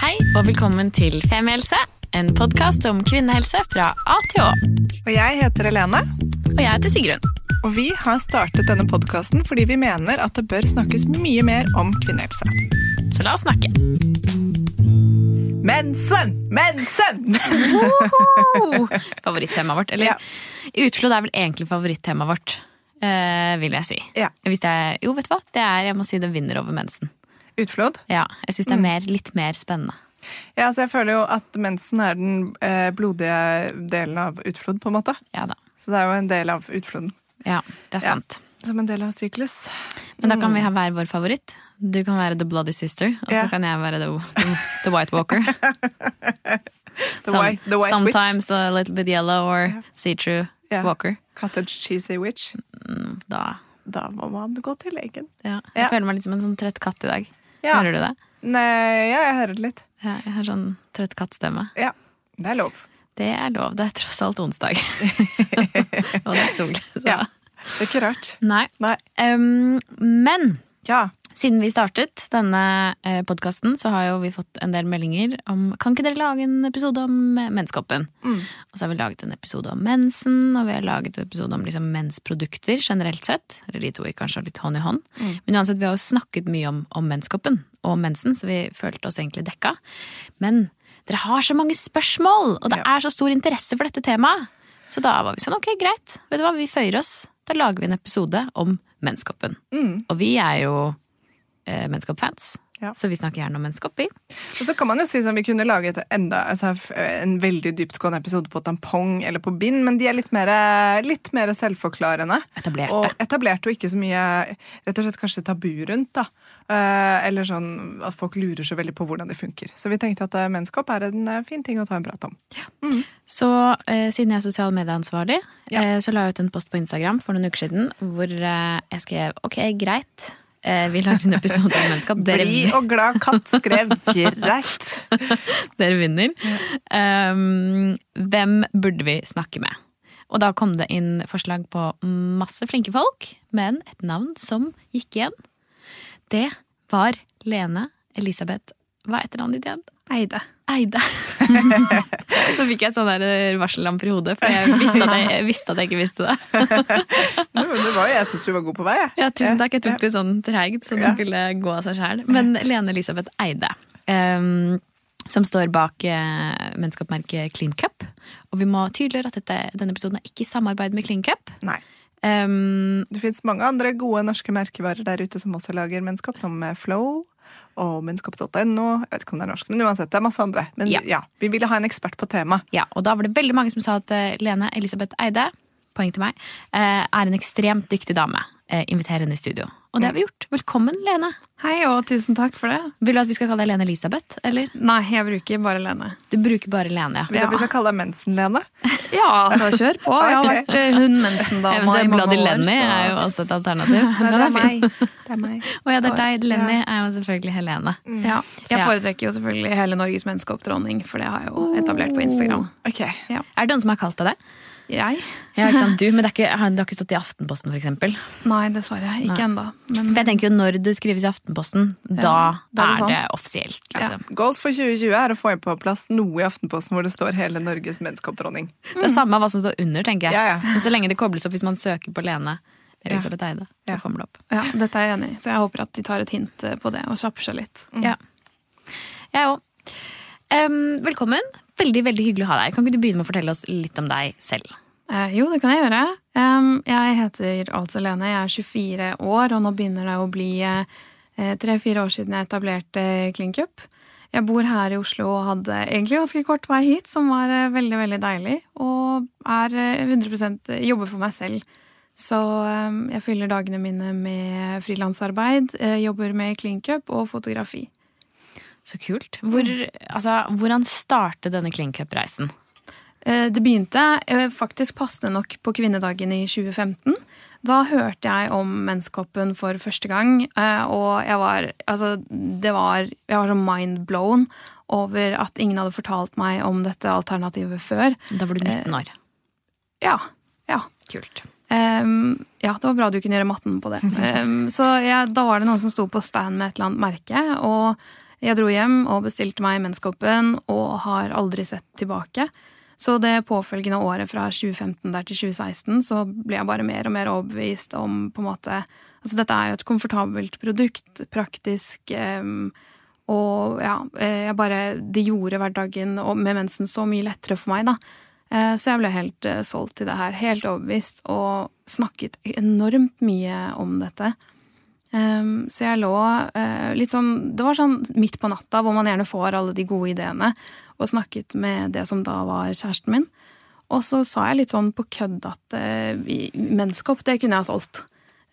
Hei og velkommen til Femihelse, en podkast om kvinnehelse fra A til Å. Og jeg heter Helene, Og jeg heter Sigrun. og vi har startet denne podkasten fordi vi mener at det bør snakkes mye mer om kvinnehelse. Så la oss snakke. Mensen! Mensen! Woho! Favorittemaet vårt. Eller Ja. utflod er vel egentlig favorittemaet vårt, eh, vil jeg si. Ja. Er, jo, vet du hva? Det er, jeg må si det vinner over mensen. Utflod. Ja, jeg syns det er mer, litt mer spennende. Ja, så jeg føler jo at mensen er den eh, blodige delen av utflod, på en måte. Ja da. Så det er jo en del av utfloden. Ja, det er Ja. sant. Som en del av syklus. Men da kan vi ha hver vår favoritt. Du kan være The Bloody Sister, og så Ja. kan jeg være The, the, the White Walker. The, Some- white, the white witch. sometimes a little bit yellow or see-through Ja. walker. Cottage cheesy witch. Mm, Da, Da må man gå til legen. ja. Jeg Ja. føler meg litt som en sånn trøtt katt i dag. Ja. Hører du det? Nei, ja, jeg hører det litt. Ja, jeg har sånn trøtt kattstemme. Ja, det er lov. Det er lov. Det er tross alt onsdag. og det er sol. Så. Ja. Det er ikke rart. Nei. Nei. Um, men Ja. Siden vi startet denne eh, podkasten, så har jo vi fått en del meldinger om Kan ikke dere lage en episode om menskoppen? Mm. Og så har vi laget en episode om mensen, og vi har laget en episode om liksom mensprodukter generelt sett. Eller de to gikk kanskje litt hånd i hånd. Mm. Men uansett, vi har jo snakket mye om, om menskoppen og mensen, så vi følte oss egentlig dekka. Men dere har så mange spørsmål, og det er så stor interesse for dette temaet. Så da var vi sånn, ok, greit. Vet du hva, vi føyer oss. Da lager vi en episode om menskoppen. Mm. Og vi er jo eh, menskopp-fans, Ja. så vi snakker gjerne om menskopp. Og så kan man jo si sånn, Vi kunne laget enda, altså, en veldig dyptgående episode på tampong eller på bind, men de er litt mer, litt mer selvforklarende. Etablerte. Og etablerte og ikke så mye rett og slett kanskje tabu rundt. da. Eh, eller sånn at folk lurer så veldig på hvordan det funker. Så vi tenkte at menneskeopp er en eh, fin ting å ta en prat om. Så eh, siden jeg er sosiale medieansvarlig, Ja. eh, så la jeg ut en post på Instagram for noen uker siden hvor eh, jeg skrev ok, greit, eh, vi lager en episode om menneskap. Dere, Blid og glad katt skrev greit. dere vinner. Um, hvem burde vi snakke med? Og da kom det inn forslag på masse flinke folk, men et navn som gikk igjen, det var Lene Elisabeth Hva er etternavnet ditt igjen? Eide. Eide. Så fikk jeg sånn der varsellamper i hodet, for jeg visste at jeg, jeg visste at jeg ikke visste det. Det var jo jeg som var god på vei. jeg. Ja, tusen takk. Jeg tok det sånn treigt, så det skulle gå av seg sjæl. Men Lene Elisabeth Eide, um, som står bak uh, menneskeoppmerket Clean Cup. Og vi må tydeliggjøre at dette, denne episoden er ikke i samarbeid med Clean Cup. Nei. Um, Det fins mange andre gode norske merkevarer der ute som også lager menneskap, som eh, Flow og menneskap.no. Jeg vet ikke om det er norsk, men uansett, det er masse andre. Men Ja. ja, vi ville ha en ekspert på temaet. ja, og da var det veldig mange som sa at eh, Lene Elisabeth Eide, poeng til meg, eh, er en ekstremt dyktig dame. Eh, inviter henne i studio. Og det har vi gjort. Velkommen, Lene. Hei, og tusen takk for det. Vil du at vi skal kalle deg Lene Elisabeth, eller? Nei, jeg bruker bare Lene. Du bruker bare Lene, ja. Vil du at vi skal kalle deg Mensen-Lene? Ja, altså, kjør på. Jeg har vært hun Mensen-dama i Eventuelt mange Bloody år. Lenny så- er jo også et alternativ. Nei, det er meg. Det er meg. Og ja, det er deg. Lenny er jo selvfølgelig Helene. Ja, jeg foretrekker jo selvfølgelig hele Norges menneskeoppdronning, for det har jeg jo etablert på Instagram. Ok. Er det noen som har kalt deg det? Jeg? Ja, ikke sant? Du, men det, er ikke, det har ikke stått i Aftenposten, for eksempel. Nei, dessverre. Ikke ennå. Men jeg tenker jo når det skrives i Aftenposten, da, da er det sånn. det offisielt. Liksom. Goals for 2020 er å få på plass noe i Aftenposten hvor det står 'Hele Norges menneskeoppdronning'. Det er samme hva som står under, tenker jeg. Ja, ja. Men så lenge det kobles opp hvis man søker på Lene Elisabeth Eide, så Ja. kommer det opp. ja, dette er jeg enig i, så jeg håper at de tar et hint eh, på det og kjapper seg litt. Ja. Jeg òg. velkommen. Veldig veldig hyggelig å ha deg. Kan ikke du begynne med å fortelle oss litt om deg selv? Eh, jo, det kan jeg gjøre. Um, jeg heter altså Lene, jeg er 24 år, og nå begynner det å bli eh, tre-fire år siden jeg etablerte Klinkup. Jeg bor her i Oslo og hadde egentlig ganske kort vei hit, som var eh, veldig veldig deilig. Og er eh, 100% jobber for meg selv. Så jeg fyller dagene mine med frilansarbeid, eh, jobber med Klinkup og fotografi. Så kult. Hvor, altså, hvordan startet denne Clean Cup-reisen? Eh, Det begynte eh, faktisk passende nok på kvinnedagen i 2015. Da hørte jeg om menskoppen for første gang, eh, og jeg var Altså, det var Jeg var så mind blown over at ingen hadde fortalt meg om dette alternativet før. Da var du 19 år. Ja. Ja. Kult. Um, ja, det var bra du kunne gjøre matten på det. Um, så jeg, da var det noen som sto på stand med et eller annet merke, og Jeg dro hjem og bestilte meg menskoppen og har aldri sett tilbake. Så det påfølgende året fra 2015 der til 2016 så ble jeg bare mer og mer overbevist om på en måte Altså dette er jo et komfortabelt produkt, praktisk, um, og ja, eh, jeg bare Det gjorde hverdagen med mensen så mye lettere for meg, da. Uh, så jeg ble helt uh, solgt til det her. Helt overbevist. Og snakket enormt mye om dette. Um, så jeg lå uh, litt sånn Det var sånn midt på natta hvor man gjerne får alle de gode ideene og snakket med det som da var kjæresten min. Og så sa jeg litt sånn på kødd at uh, menneskehopp, det kunne jeg ha solgt.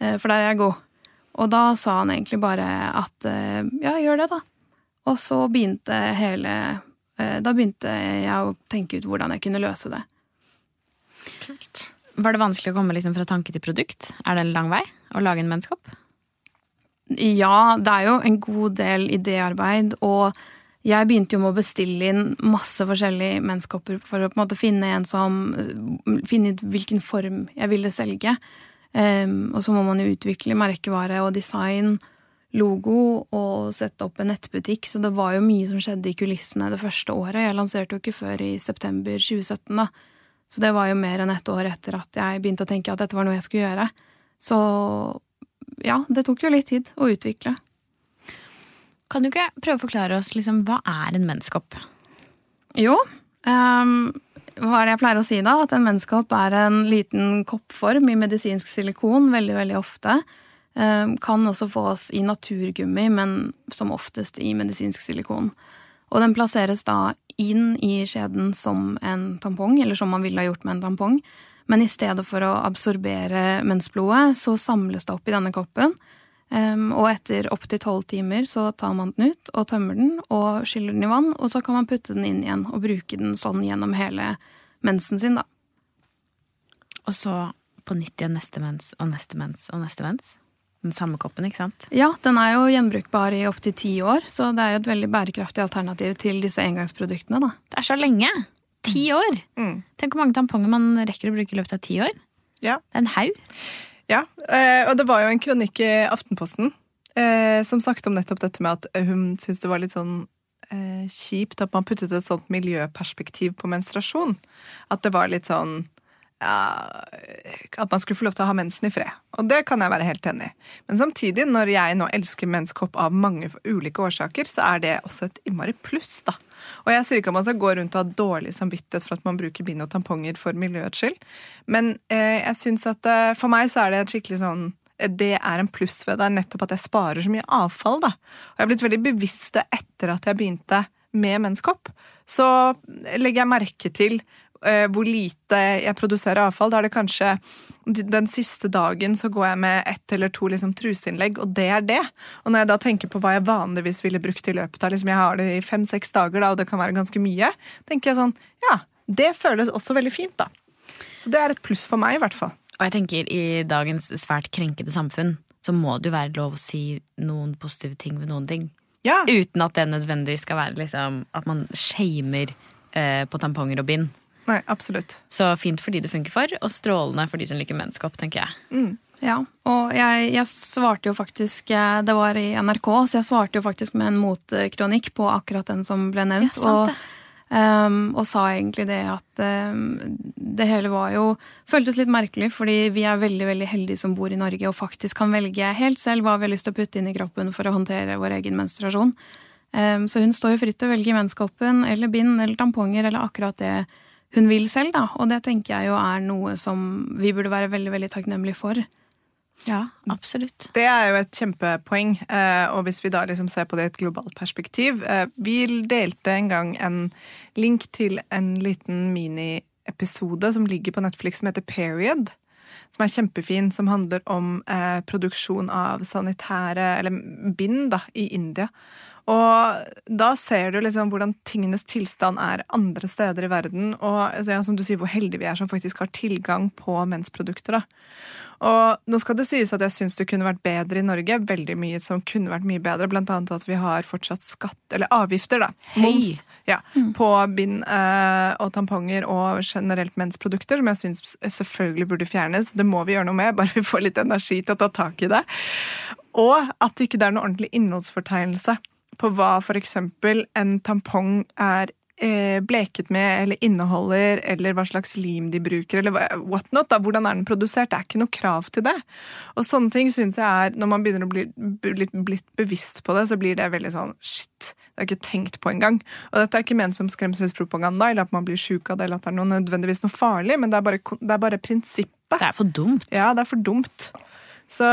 Uh, for der er jeg god. Og da sa han egentlig bare at ja, gjør det, da. Og så begynte hele Da begynte jeg å tenke ut hvordan jeg kunne løse det. Kult. Var det vanskelig å komme liksom fra tanke til produkt? Er det en lang vei å lage en menneskeopp? Ja, det er jo en god del idéarbeid, og jeg begynte jo med å bestille inn masse forskjellige menskopper for å på en måte finne en som Finne ut hvilken form jeg ville selge. Um, og så må man jo utvikle merkevare og design, logo og sette opp en nettbutikk. Så det var jo mye som skjedde i kulissene det første året. Jeg lanserte jo ikke før i september 2017, da. Så det var jo mer enn ett år etter at jeg begynte å tenke at dette var noe jeg skulle gjøre. Så ja, det tok jo litt tid å utvikle. Kan du ikke prøve å forklare oss liksom, hva er en menneskehopp? Jo, um, hva er det jeg pleier å si da? At en menneskehopp er en liten koppform i medisinsk silikon veldig, veldig ofte. Um, kan også fås i naturgummi, men som oftest i medisinsk silikon. Og den plasseres da inn i skjeden som en tampong, eller som man ville ha gjort med en tampong. Men i stedet for å absorbere mensblodet, så samles det opp i denne koppen. Um, og etter opptil tolv timer så tar man den ut og tømmer den og skyller den i vann, og så kan man putte den inn igjen og bruke den sånn gjennom hele mensen sin, da. Og så på nytt igjen neste mens og neste mens og neste mens? Den samme koppen, ikke sant? Ja, den er jo gjenbrukbar i opptil ti år, så det er jo et veldig bærekraftig alternativ til disse engangsproduktene, da. Det er så lenge! Ti år! Mm. Tenk hvor mange tamponger man rekker å bruke i løpet av ti år. Ja. Det er en haug. Ja, eh, og det var jo en kronikk i Aftenposten eh, som snakket om nettopp dette med at hun syntes det var litt sånn eh, kjipt at man puttet et sånt miljøperspektiv på menstruasjon. At det var litt sånn ja, At man skulle få lov til å ha mensen i fred. Og det kan jeg være helt enig i. Men samtidig, når jeg nå elsker menskopp av mange ulike årsaker, så er det også et innmari pluss, da. Og jeg sier ikke at man skal gå rundt og ha dårlig samvittighet for at man bruker bind og tamponger for miljøets skyld, men eh, jeg syns at eh, for meg så er det et skikkelig sånn eh, det er en pluss ved det, nettopp at jeg sparer så mye avfall. da. Og jeg er blitt veldig bevisst det etter at jeg begynte med menskopp. Så legger jeg merke til Eh, hvor lite jeg produserer avfall. Da er det kanskje den siste dagen så går jeg med ett eller to liksom, truseinnlegg, og det er det. Og når jeg da tenker på hva jeg vanligvis ville brukt i løpet av liksom, Jeg har det i fem-seks dager, da, og det kan være ganske mye. tenker jeg sånn, ja, Det føles også veldig fint, da. Så det er et pluss for meg, i hvert fall. Og jeg tenker i dagens svært krenkede samfunn så må det jo være lov å si noen positive ting ved noen ting. Ja. Uten at det nødvendigvis skal være liksom, at man shamer eh, på tamponger og bind. Nei, absolutt. Så fint for de det funker for, og strålende for de som liker menneskehopp, tenker jeg. Mm. Ja, og jeg, jeg, svarte jo faktisk eh, Det var i NRK, så jeg svarte jo faktisk med en motkronikk på akkurat den som ble nevnt. Ja. Og, um, og sa egentlig det at um, det hele var jo Føltes litt merkelig, fordi vi er veldig veldig heldige som bor i Norge og faktisk kan velge helt selv hva vi har lyst til å putte inn i kroppen for å håndtere vår egen menstruasjon. Um, så hun står jo fritt til å velge menneskehoppen eller bind eller tamponger eller akkurat det hun vil selv, da. Og det tenker jeg jo er noe som vi burde være veldig, veldig takknemlige for. Ja, absolutt. Det er jo et kjempepoeng. Eh, og hvis vi da liksom ser på det i et globalt perspektiv eh, Vi delte en gang en link til en liten miniepisode som ligger på Netflix som heter Period. Som er kjempefin, som handler om eh, produksjon av sanitære, eller bind, da, i India. Og da ser du liksom hvordan tingenes tilstand er andre steder i verden. Og altså, ja, som du sier, hvor heldige vi er som faktisk har tilgang på mensprodukter. Da. Og nå skal det sies at jeg syns det kunne vært bedre i Norge. Veldig mye som kunne vært mye bedre. Blant annet at vi har fortsatt skatt, eller avgifter, da. Moms. Ja, mm. På bind eh, og tamponger og generelt mensprodukter, som jeg syns selvfølgelig burde fjernes. Det må vi gjøre noe med, bare vi får litt energi til å ta tak i det. Og at det ikke er noe ordentlig innholdsfortegnelse på hva f.eks. en tampong er eh, bleket med eller inneholder, eller hva slags lim de bruker, eller whatnot. what not, da, hvordan er den produsert. Det er ikke noe krav til det. Og sånne ting syns jeg er, når man begynner å bli litt, blitt bevisst på det, så blir det veldig sånn shit, det har jeg ikke tenkt på engang. Og dette er ikke ment som skremselspropaganda, eller at man blir sjuk av det, eller at det er noe, nødvendigvis noe farlig, men det er bare, det er bare prinsippet. Det er for dumt. Ja, det er for dumt. Så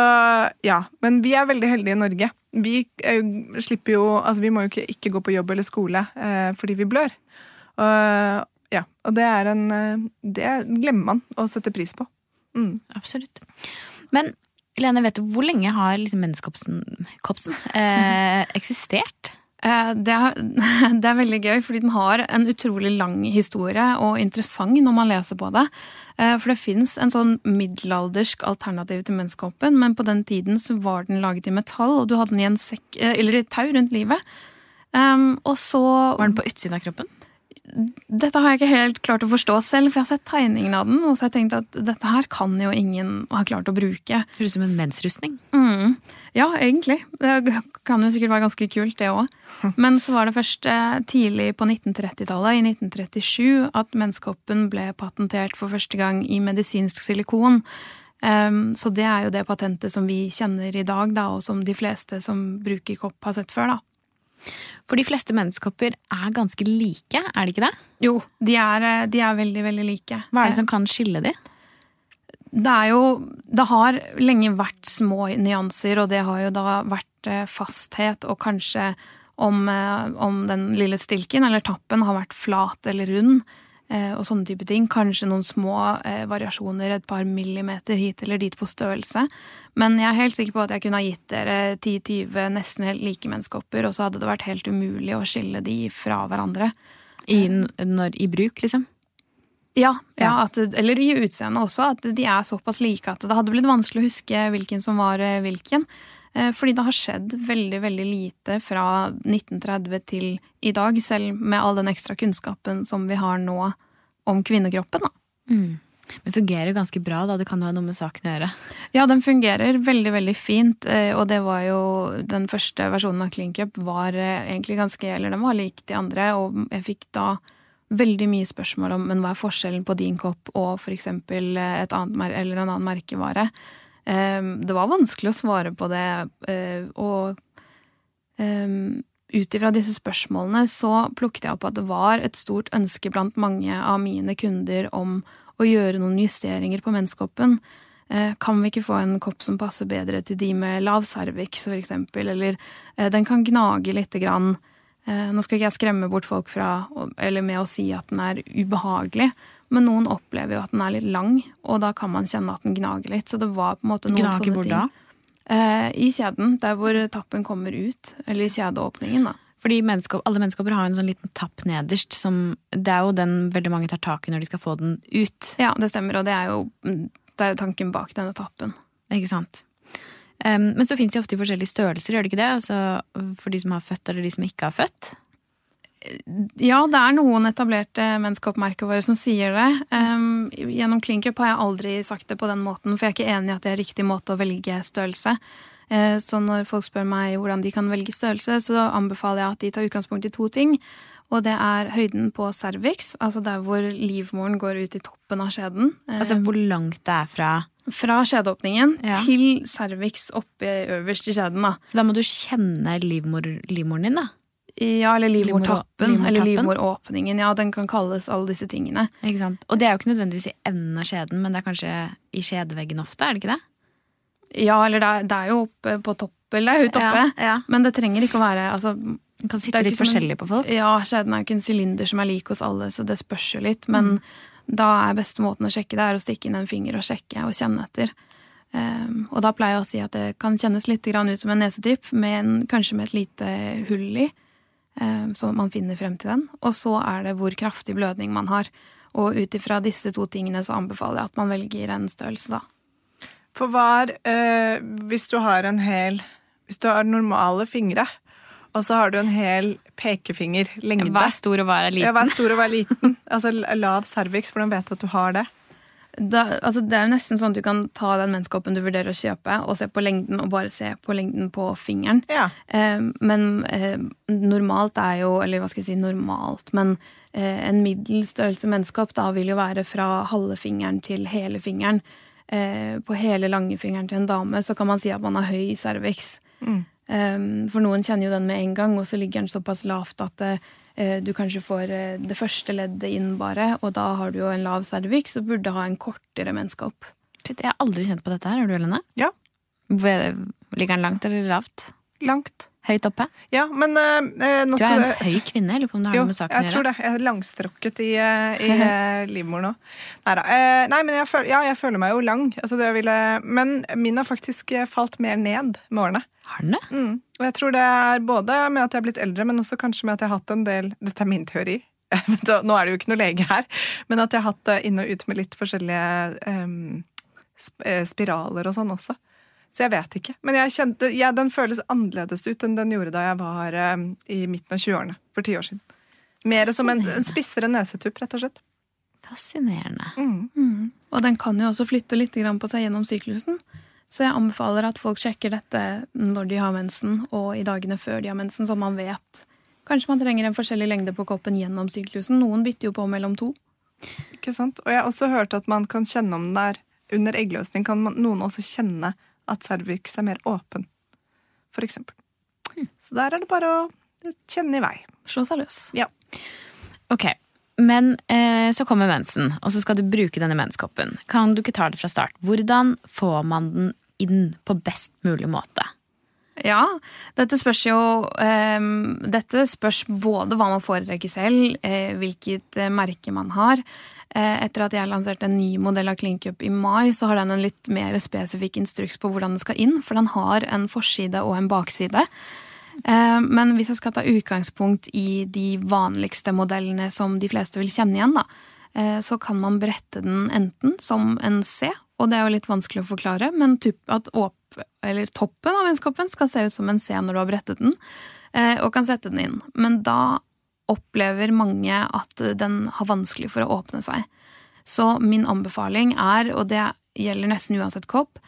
ja, men vi er veldig heldige i Norge. Vi eh, slipper jo Altså, vi må jo ikke, ikke gå på jobb eller skole eh, fordi vi blør. Og, ja, og det er en eh, Det glemmer man å sette pris på. Mm. Absolutt. Men Lene, vet du hvor lenge har liksom menskopsen eh, eksistert? Eh, Det er, det er veldig gøy, fordi den har en utrolig lang historie og interessant når man leser på det. Eh, For det fins en sånn middelaldersk alternativ til menneskehoppen, men på den tiden så var den laget i metall, og du hadde den i sekk, eh, i tau rundt livet. Um, og så Var den på utsiden av kroppen? Dette har jeg ikke helt klart å forstå selv, for jeg har sett tegningen av den, og så har jeg tenkt at dette her kan jo ingen ha klart å bruke. Høres ut som en mensrustning. Mm. Ja, egentlig. Det kan jo sikkert være ganske kult, det òg. Men så var det først eh, tidlig på 1930-tallet, i 1937, at menneskehoppen ble patentert for første gang i medisinsk silikon. Em, så det er jo det patentet som vi kjenner i dag, da, og som de fleste som bruker kopp, har sett før. da. For de fleste menneskekopper er ganske like, er de ikke det? Jo, de er, eh, de er veldig, veldig like. Hva er det som kan skille de? Det er jo Det har lenge vært små nyanser, og det har jo da vært eh, fasthet, og kanskje om, eh, om den lille stilken eller tappen har vært flat eller rund, eh, og sånne type ting. Kanskje noen små eh, variasjoner, et par millimeter hit eller dit på størrelse. Men jeg er helt sikker på at jeg kunne ha gitt dere 10-20 nesten helt like menneskehopper, og så hadde det vært helt umulig å skille de fra hverandre. I, når, I bruk, liksom? Ja, ja Ja. at, eller i utseendet også, at de er såpass like at det hadde blitt vanskelig å huske hvilken som var eh, hvilken. Eh, Fordi det har skjedd veldig, veldig lite fra 1930 til i dag, selv med all den ekstra kunnskapen som vi har nå om kvinnekroppen. Da. Mm. Men fungerer ganske bra, da. Det kan jo ha noe med saken å gjøre. Ja, den fungerer veldig, veldig fint, eh, og det var jo den første versjonen av Clean Cup var eh, egentlig ganske, eller den var lik de andre, og jeg fikk da veldig mye spørsmål om men hva er forskjellen på din kopp og for eksempel et annet, eller en annen merkevare. Eh, Det var vanskelig å svare på det, eh, og um, ut ifra disse spørsmålene så plukket jeg opp at det var et stort ønske blant mange av mine kunder om å gjøre noen justeringer på menskoppen. Eh, Kan vi ikke få en kopp som passer bedre til de med lav cervix, for eksempel, eller eh, den kan gnage lite grann. Nå skal ikke jeg skremme bort folk fra, eller med å si at den er ubehagelig, men noen opplever jo at den er litt lang, og da kan man kjenne at den gnager litt. Så det var på en måte noen Gnager sånne hvor ting. da? Eh, I kjeden, der hvor tappen kommer ut. Eller i kjedeåpningen, da. Fordi menneske, alle menneskehopper har jo en sånn liten tapp nederst som Det er jo den veldig mange tar tak i når de skal få den ut. Ja, det stemmer, og det er jo, det er jo tanken bak denne tappen. Ikke sant? Um, men så fins de ofte i forskjellige størrelser, gjør de ikke det? Altså, for de som har født, eller de som ikke har født. Ja, det er noen etablerte menneskeoppmerker våre som sier det. Um, gjennom Klinkup har jeg aldri sagt det på den måten, for jeg er ikke enig i at det er riktig måte å velge størrelse. Uh, Så når folk spør meg hvordan de kan velge størrelse, så anbefaler jeg at de tar utgangspunkt i to ting. Og det er høyden på cervix, altså der hvor livmoren går ut i toppen av skjeden. Altså hvor langt det er fra Fra skjedeåpningen Ja. til cervix oppe øverst i skjeden, da. Så da må du kjenne livmor, livmoren din, da. Ja, eller livmortappen, Livmor- eller livmoråpningen. Ja, den kan kalles alle disse tingene. Ikke sant? Og det er jo ikke nødvendigvis i enden av skjeden, men det er kanskje i skjedeveggen ofte, er det ikke det? Ja, eller det er, det er jo oppe på topp, eller det er høyt oppe. Ja, ja. Men det trenger ikke å være altså, Den kan sitte litt forskjellig på folk. Ja, skjeden er jo ikke en sylinder som er lik hos alle, så det spørs jo litt. Men da er beste måten å sjekke det, er å stikke inn en finger og sjekke og kjenne etter. Um, og da pleier jeg å si at det kan kjennes litt grann ut som en nesetipp, men kanskje med et lite hull i, ehm, sånn at man finner frem til den. Og så er det hvor kraftig blødning man har. Og ut ifra disse to tingene så anbefaler jeg at man velger en størrelse, da. For hva er eh, Hvis du har en hel Hvis du har normale fingre, og så har du en hel pekefinger, lengde Hva er stor og hva er Ja, liten? hva er stor og hva er liten? Altså lav cervix, hvordan vet du at du har det? Da, altså det er jo nesten sånn at du kan ta den menskoppen du vurderer å kjøpe, og se på lengden, og bare se på lengden på fingeren. Ja. Eh, men eh, normalt er jo Eller hva skal jeg si normalt, men eh, en middels størrelse menskopp da vil jo være fra halve fingeren til hele fingeren. Eh, på hele langfingeren til en dame så kan man si at man har høy cervix. Mm. Eh, for noen kjenner jo den med en gang, og så ligger den såpass lavt at eh, du kanskje får eh, det første leddet inn bare, og da har du jo en lav cervix og burde ha en kortere menneskeopp. Shit, jeg har aldri kjent på dette her. Har du, Helene? Ja. Ligger den langt eller lavt? Langt. Høyt oppe? Ja, men eh, eh, Du er en det høy kvinne. Jeg lurer på om det har Jo, noe med saken å jeg tror det. Jeg er langstrukket i, eh, i eh, livmoren nå. Neida. Eh, nei, men jeg føler, ja, jeg føler meg jo lang. Altså, det ville, men min har faktisk eh, falt mer ned med årene. Har den det? Mm. Og jeg tror det er både med at jeg er blitt eldre, men også kanskje med at jeg har hatt en del Dette er min teori. Nå er det jo ikke noe lege her, men at jeg har hatt det inn og ut med litt forskjellige um, eh, spiraler og sånn også. Så jeg vet ikke. Men jeg kjente, ja, den føles annerledes ut enn den gjorde da jeg var um, i midten av 20-årene for ti år siden. Mer som en, en spissere nesetupp, rett og slett. Fascinerende. Mm. Og den kan jo også flytte litt på seg gjennom syklusen. Så jeg anbefaler at folk sjekker dette når de har mensen, og i dagene før de har mensen, så man vet. Kanskje man trenger en forskjellig lengde på koppen gjennom syklusen. Noen bytter jo på mellom to. Ikke sant? Og jeg har også hørt at man kan kjenne om den er under eggløsning. Kan man, noen også kjenne at cervix er mer åpen, for eksempel. Så der er det bare å kjenne i vei. Slå seg løs. Ja. Ok, men eh, så kommer mensen, og så skal du bruke denne menskoppen. Kan du ikke ta det fra start? Hvordan får man den inn på best mulig måte? Ja, dette spørs jo ehm, Dette spørs både hva man foretrekker selv, eh, hvilket eh, merke man har. Eh, etter at jeg lanserte en ny modell av CleanCup i mai, så har den en litt mer spesifikk instruks på hvordan den skal inn, for den har en forside og en bakside. Eh, men hvis jeg skal ta utgangspunkt i de vanligste modellene som de fleste vil kjenne igjen, da, eh, så kan man brette den enten som en C, og det er jo litt vanskelig å forklare, men at toppen av vennskapen skal se ut som en C når du har brettet den, eh, og kan sette den inn. Men da opplever mange at den har vanskelig for å åpne seg. Så min anbefaling er, og det gjelder nesten uansett kopp,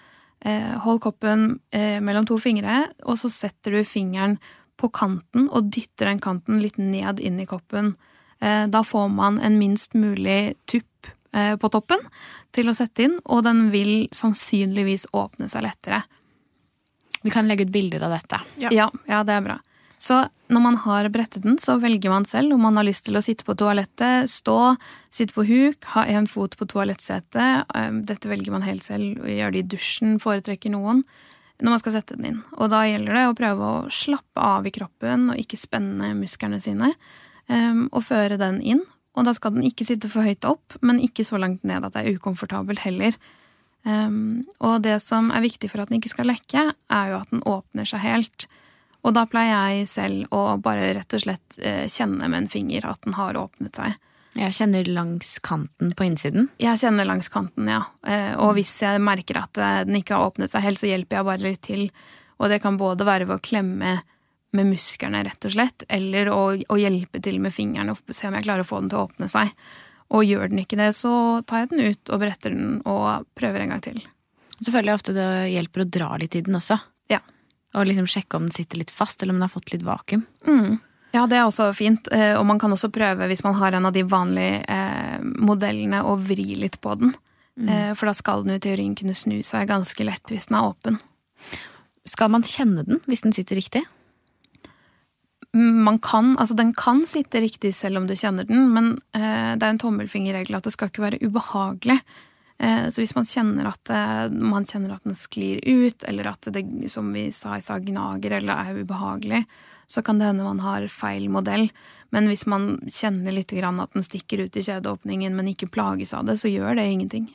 eh, hold koppen eh, mellom to fingre, og så setter du fingeren på kanten og dytter den kanten litt ned inn i koppen. Da får man en minst mulig tupp på toppen til å sette inn, og den vil sannsynligvis åpne seg lettere. Vi kan legge ut bilder av dette. Ja. Ja, ja, det er bra. Så når man har brettet den, så velger man selv om man har lyst til å sitte på toalettet, stå, sitte på huk, ha en fot på toalettsetet. Um, Dette velger man helt selv. Gjør det i dusjen, foretrekker noen. Når man skal sette den inn. Og da gjelder det å prøve å slappe av i kroppen og ikke spenne musklene sine. um, Og føre den inn. Og da skal den ikke sitte for høyt opp, men ikke så langt ned at det er ukomfortabelt heller. Um, og det som er viktig for at den ikke skal lekke, er jo at den åpner seg helt. Og da pleier jeg selv å bare rett og slett eh, kjenne med en finger at den har åpnet seg. Jeg kjenner langs kanten på innsiden. Jeg kjenner langs kanten, ja. Eh, og hvis jeg merker at eh, den ikke har åpnet seg helt, så hjelper jeg bare litt til. Og det kan både være ved å klemme med musklene, rett og slett, eller å, å hjelpe til med fingrene og se om jeg klarer å få den til å åpne seg. Og gjør den ikke det, så tar jeg den ut og bretter den og prøver en gang til. Så føler jeg ofte det hjelper å dra litt i den også. Ja. Og liksom sjekke om den sitter litt fast, eller om den har fått litt vakuum. Mm. Ja, det er også fint. Eh, Og man kan også prøve, hvis man har en av de vanlige eh, modellene, å vri litt på den. Eh, for da skal den jo i teorien kunne snu seg ganske lett hvis den er åpen. Skal man kjenne den hvis den sitter riktig? Man kan, altså Den kan sitte riktig selv om du kjenner den, men eh, det er en tommelfingerregel at det skal ikke være ubehagelig. Eh, så hvis man kjenner, at, eh, man kjenner at den sklir ut, eller at det som vi sa i stad, gnager eller er ubehagelig, så kan det hende man har feil modell. Men hvis man kjenner litt at den stikker ut i kjedeåpningen, men ikke plages av det, så gjør det ingenting.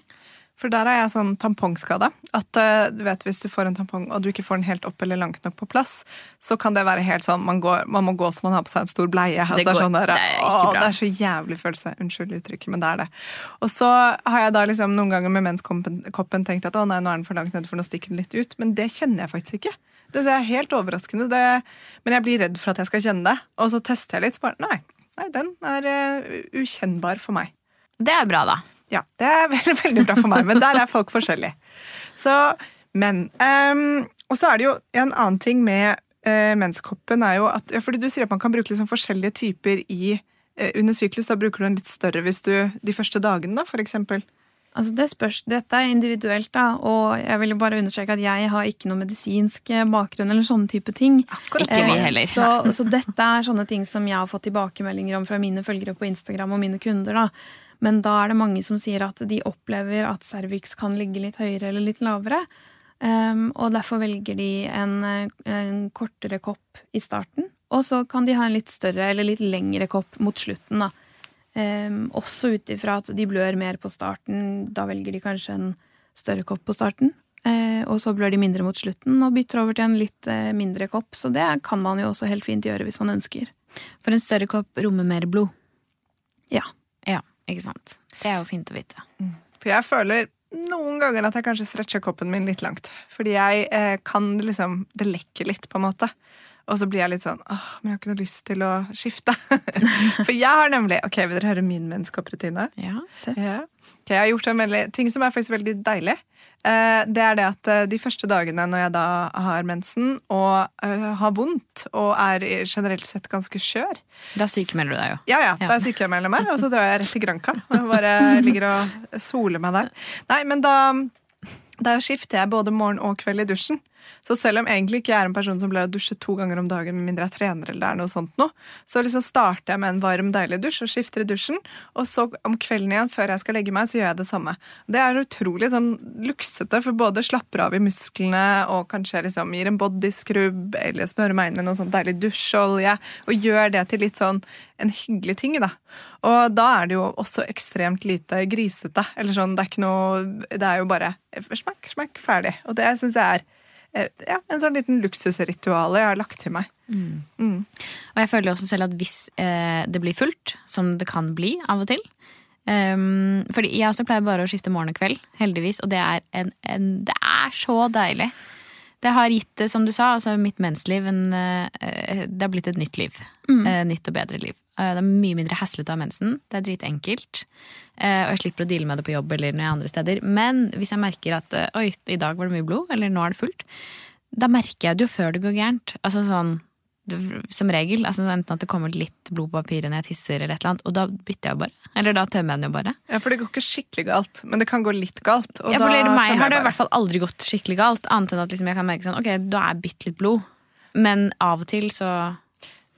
For der er jeg sånn tampongskade. At eh, du vet, Hvis du får en tampong og du ikke får den helt opp eller langt nok på plass, så kan det være helt sånn man, går, man må gå som man har på seg en stor bleie. Altså, Det det, er går- sånn der, det er å, det er så jævlig følelse. Unnskyld uttrykket, men det er det. Og så har jeg da liksom noen ganger med menskoppen tenkt at å nei, nå er den for langt nede, for nå stikker den litt ut. Men det kjenner jeg faktisk ikke. Det er helt overraskende. Det, men jeg blir redd for at jeg skal kjenne det. Og så tester jeg litt, så bare nei, nei den er uh, ukjennbar for meg. Det er bra, da. Ja, det er veldig, veldig bra for meg, men der er folk forskjellige. Så, men um, Og så er det jo en annen ting med uh, menskoppen er jo at ja, Fordi du sier at man kan bruke liksom forskjellige typer i uh, under syklus. Da bruker du en litt større hvis du de første dagene, da, for eksempel. Altså det spørs, Dette er individuelt, da, og jeg vil jo bare understreke at jeg har ikke noe medisinsk eh, bakgrunn eller sånne type ting. Akkurat. Ikke vi heller. Så, så dette er sånne ting som jeg har fått tilbakemeldinger om fra mine følgere på Instagram og mine kunder. da. Men da er det mange som sier at de opplever at cervix kan ligge litt høyere eller litt lavere. Um, og derfor velger de en, en kortere kopp i starten. Og så kan de ha en litt større eller litt lengre kopp mot slutten. da. Um, også ut ifra at de blør mer på starten. Da velger de kanskje en større kopp på starten. Eh, og så blør de mindre mot slutten og bytter over til en litt eh, mindre kopp. Så det kan man jo også helt fint gjøre hvis man ønsker. For en større kopp rommer mer blod. Ja. Ja, ikke sant. Det er jo fint å vite. For jeg føler noen ganger at jeg kanskje stretcher koppen min litt langt. Fordi jeg eh, kan liksom Det lekker litt, på en måte. Og så blir jeg litt sånn åh, men jeg har ikke noe lyst til å skifte. For jeg har nemlig Ok, vil dere høre min menskopprutine? Ja. Ja. Ok, jeg har gjort en veldig, ting som er faktisk veldig deilig. Eh, det er det at eh, de første dagene når jeg da har mensen og eh, har vondt og er generelt sett ganske skjør Da sykemelder du deg jo. Ja, ja, Ja. da sykemelder jeg meg, og så drar jeg rett til Granca. Og bare ligger og soler meg der. Nei, men da, da skifter jeg både morgen og kveld i dusjen. Så selv om egentlig ikke jeg er en person som pleier å dusje to ganger om dagen, med mindre jeg trener, eller det er noe sånt noe, så liksom starter jeg med en varm, deilig dusj og skifter i dusjen. Og så om kvelden igjen, før jeg skal legge meg, så gjør jeg det samme. Det er utrolig sånn luksete, for både slapper av i musklene og kanskje liksom gir en bodyscrub eller smører meg inn med noe sånn deilig dusjolje, og gjør det til litt sånn en hyggelig ting, da. Og da er det jo også ekstremt lite grisete. Eller sånn, det er ikke noe Det er jo bare smakk, smakk, ferdig. Og det syns jeg er eh, ja, en sånn liten luksusritual jeg har lagt til meg. Mm. Og jeg føler også selv at hvis eh, det blir fullt, som det kan bli av og til um, Fordi jeg også pleier bare å skifte morgen og kveld, heldigvis, og det er, en, en, det er så deilig. Det har gitt, som du sa, altså mitt mensliv en, eh, Det har blitt et nytt liv. Mm. nytt og bedre liv. Eh, det er mye mindre haslete av mensen. Det er dritenkelt. Eh, og jeg slipper å deale med det på jobb eller når jeg er andre steder. Men hvis jeg merker at eh, oi, i dag var det mye blod, eller nå er det fullt, da merker jeg det jo før det går gærent. Altså sånn, som regel. Altså enten at det kommer litt blod på papiret når jeg tisser, eller et eller annet, og da bytter jeg bare. Eller da tømmer jeg den jo bare. Ja, For det går ikke skikkelig galt, men det kan gå litt galt. Ja, for da meg har det i hvert fall aldri gått skikkelig galt, annet enn at liksom jeg kan merke sånn, ok, da er bitte litt blod. Men av og til så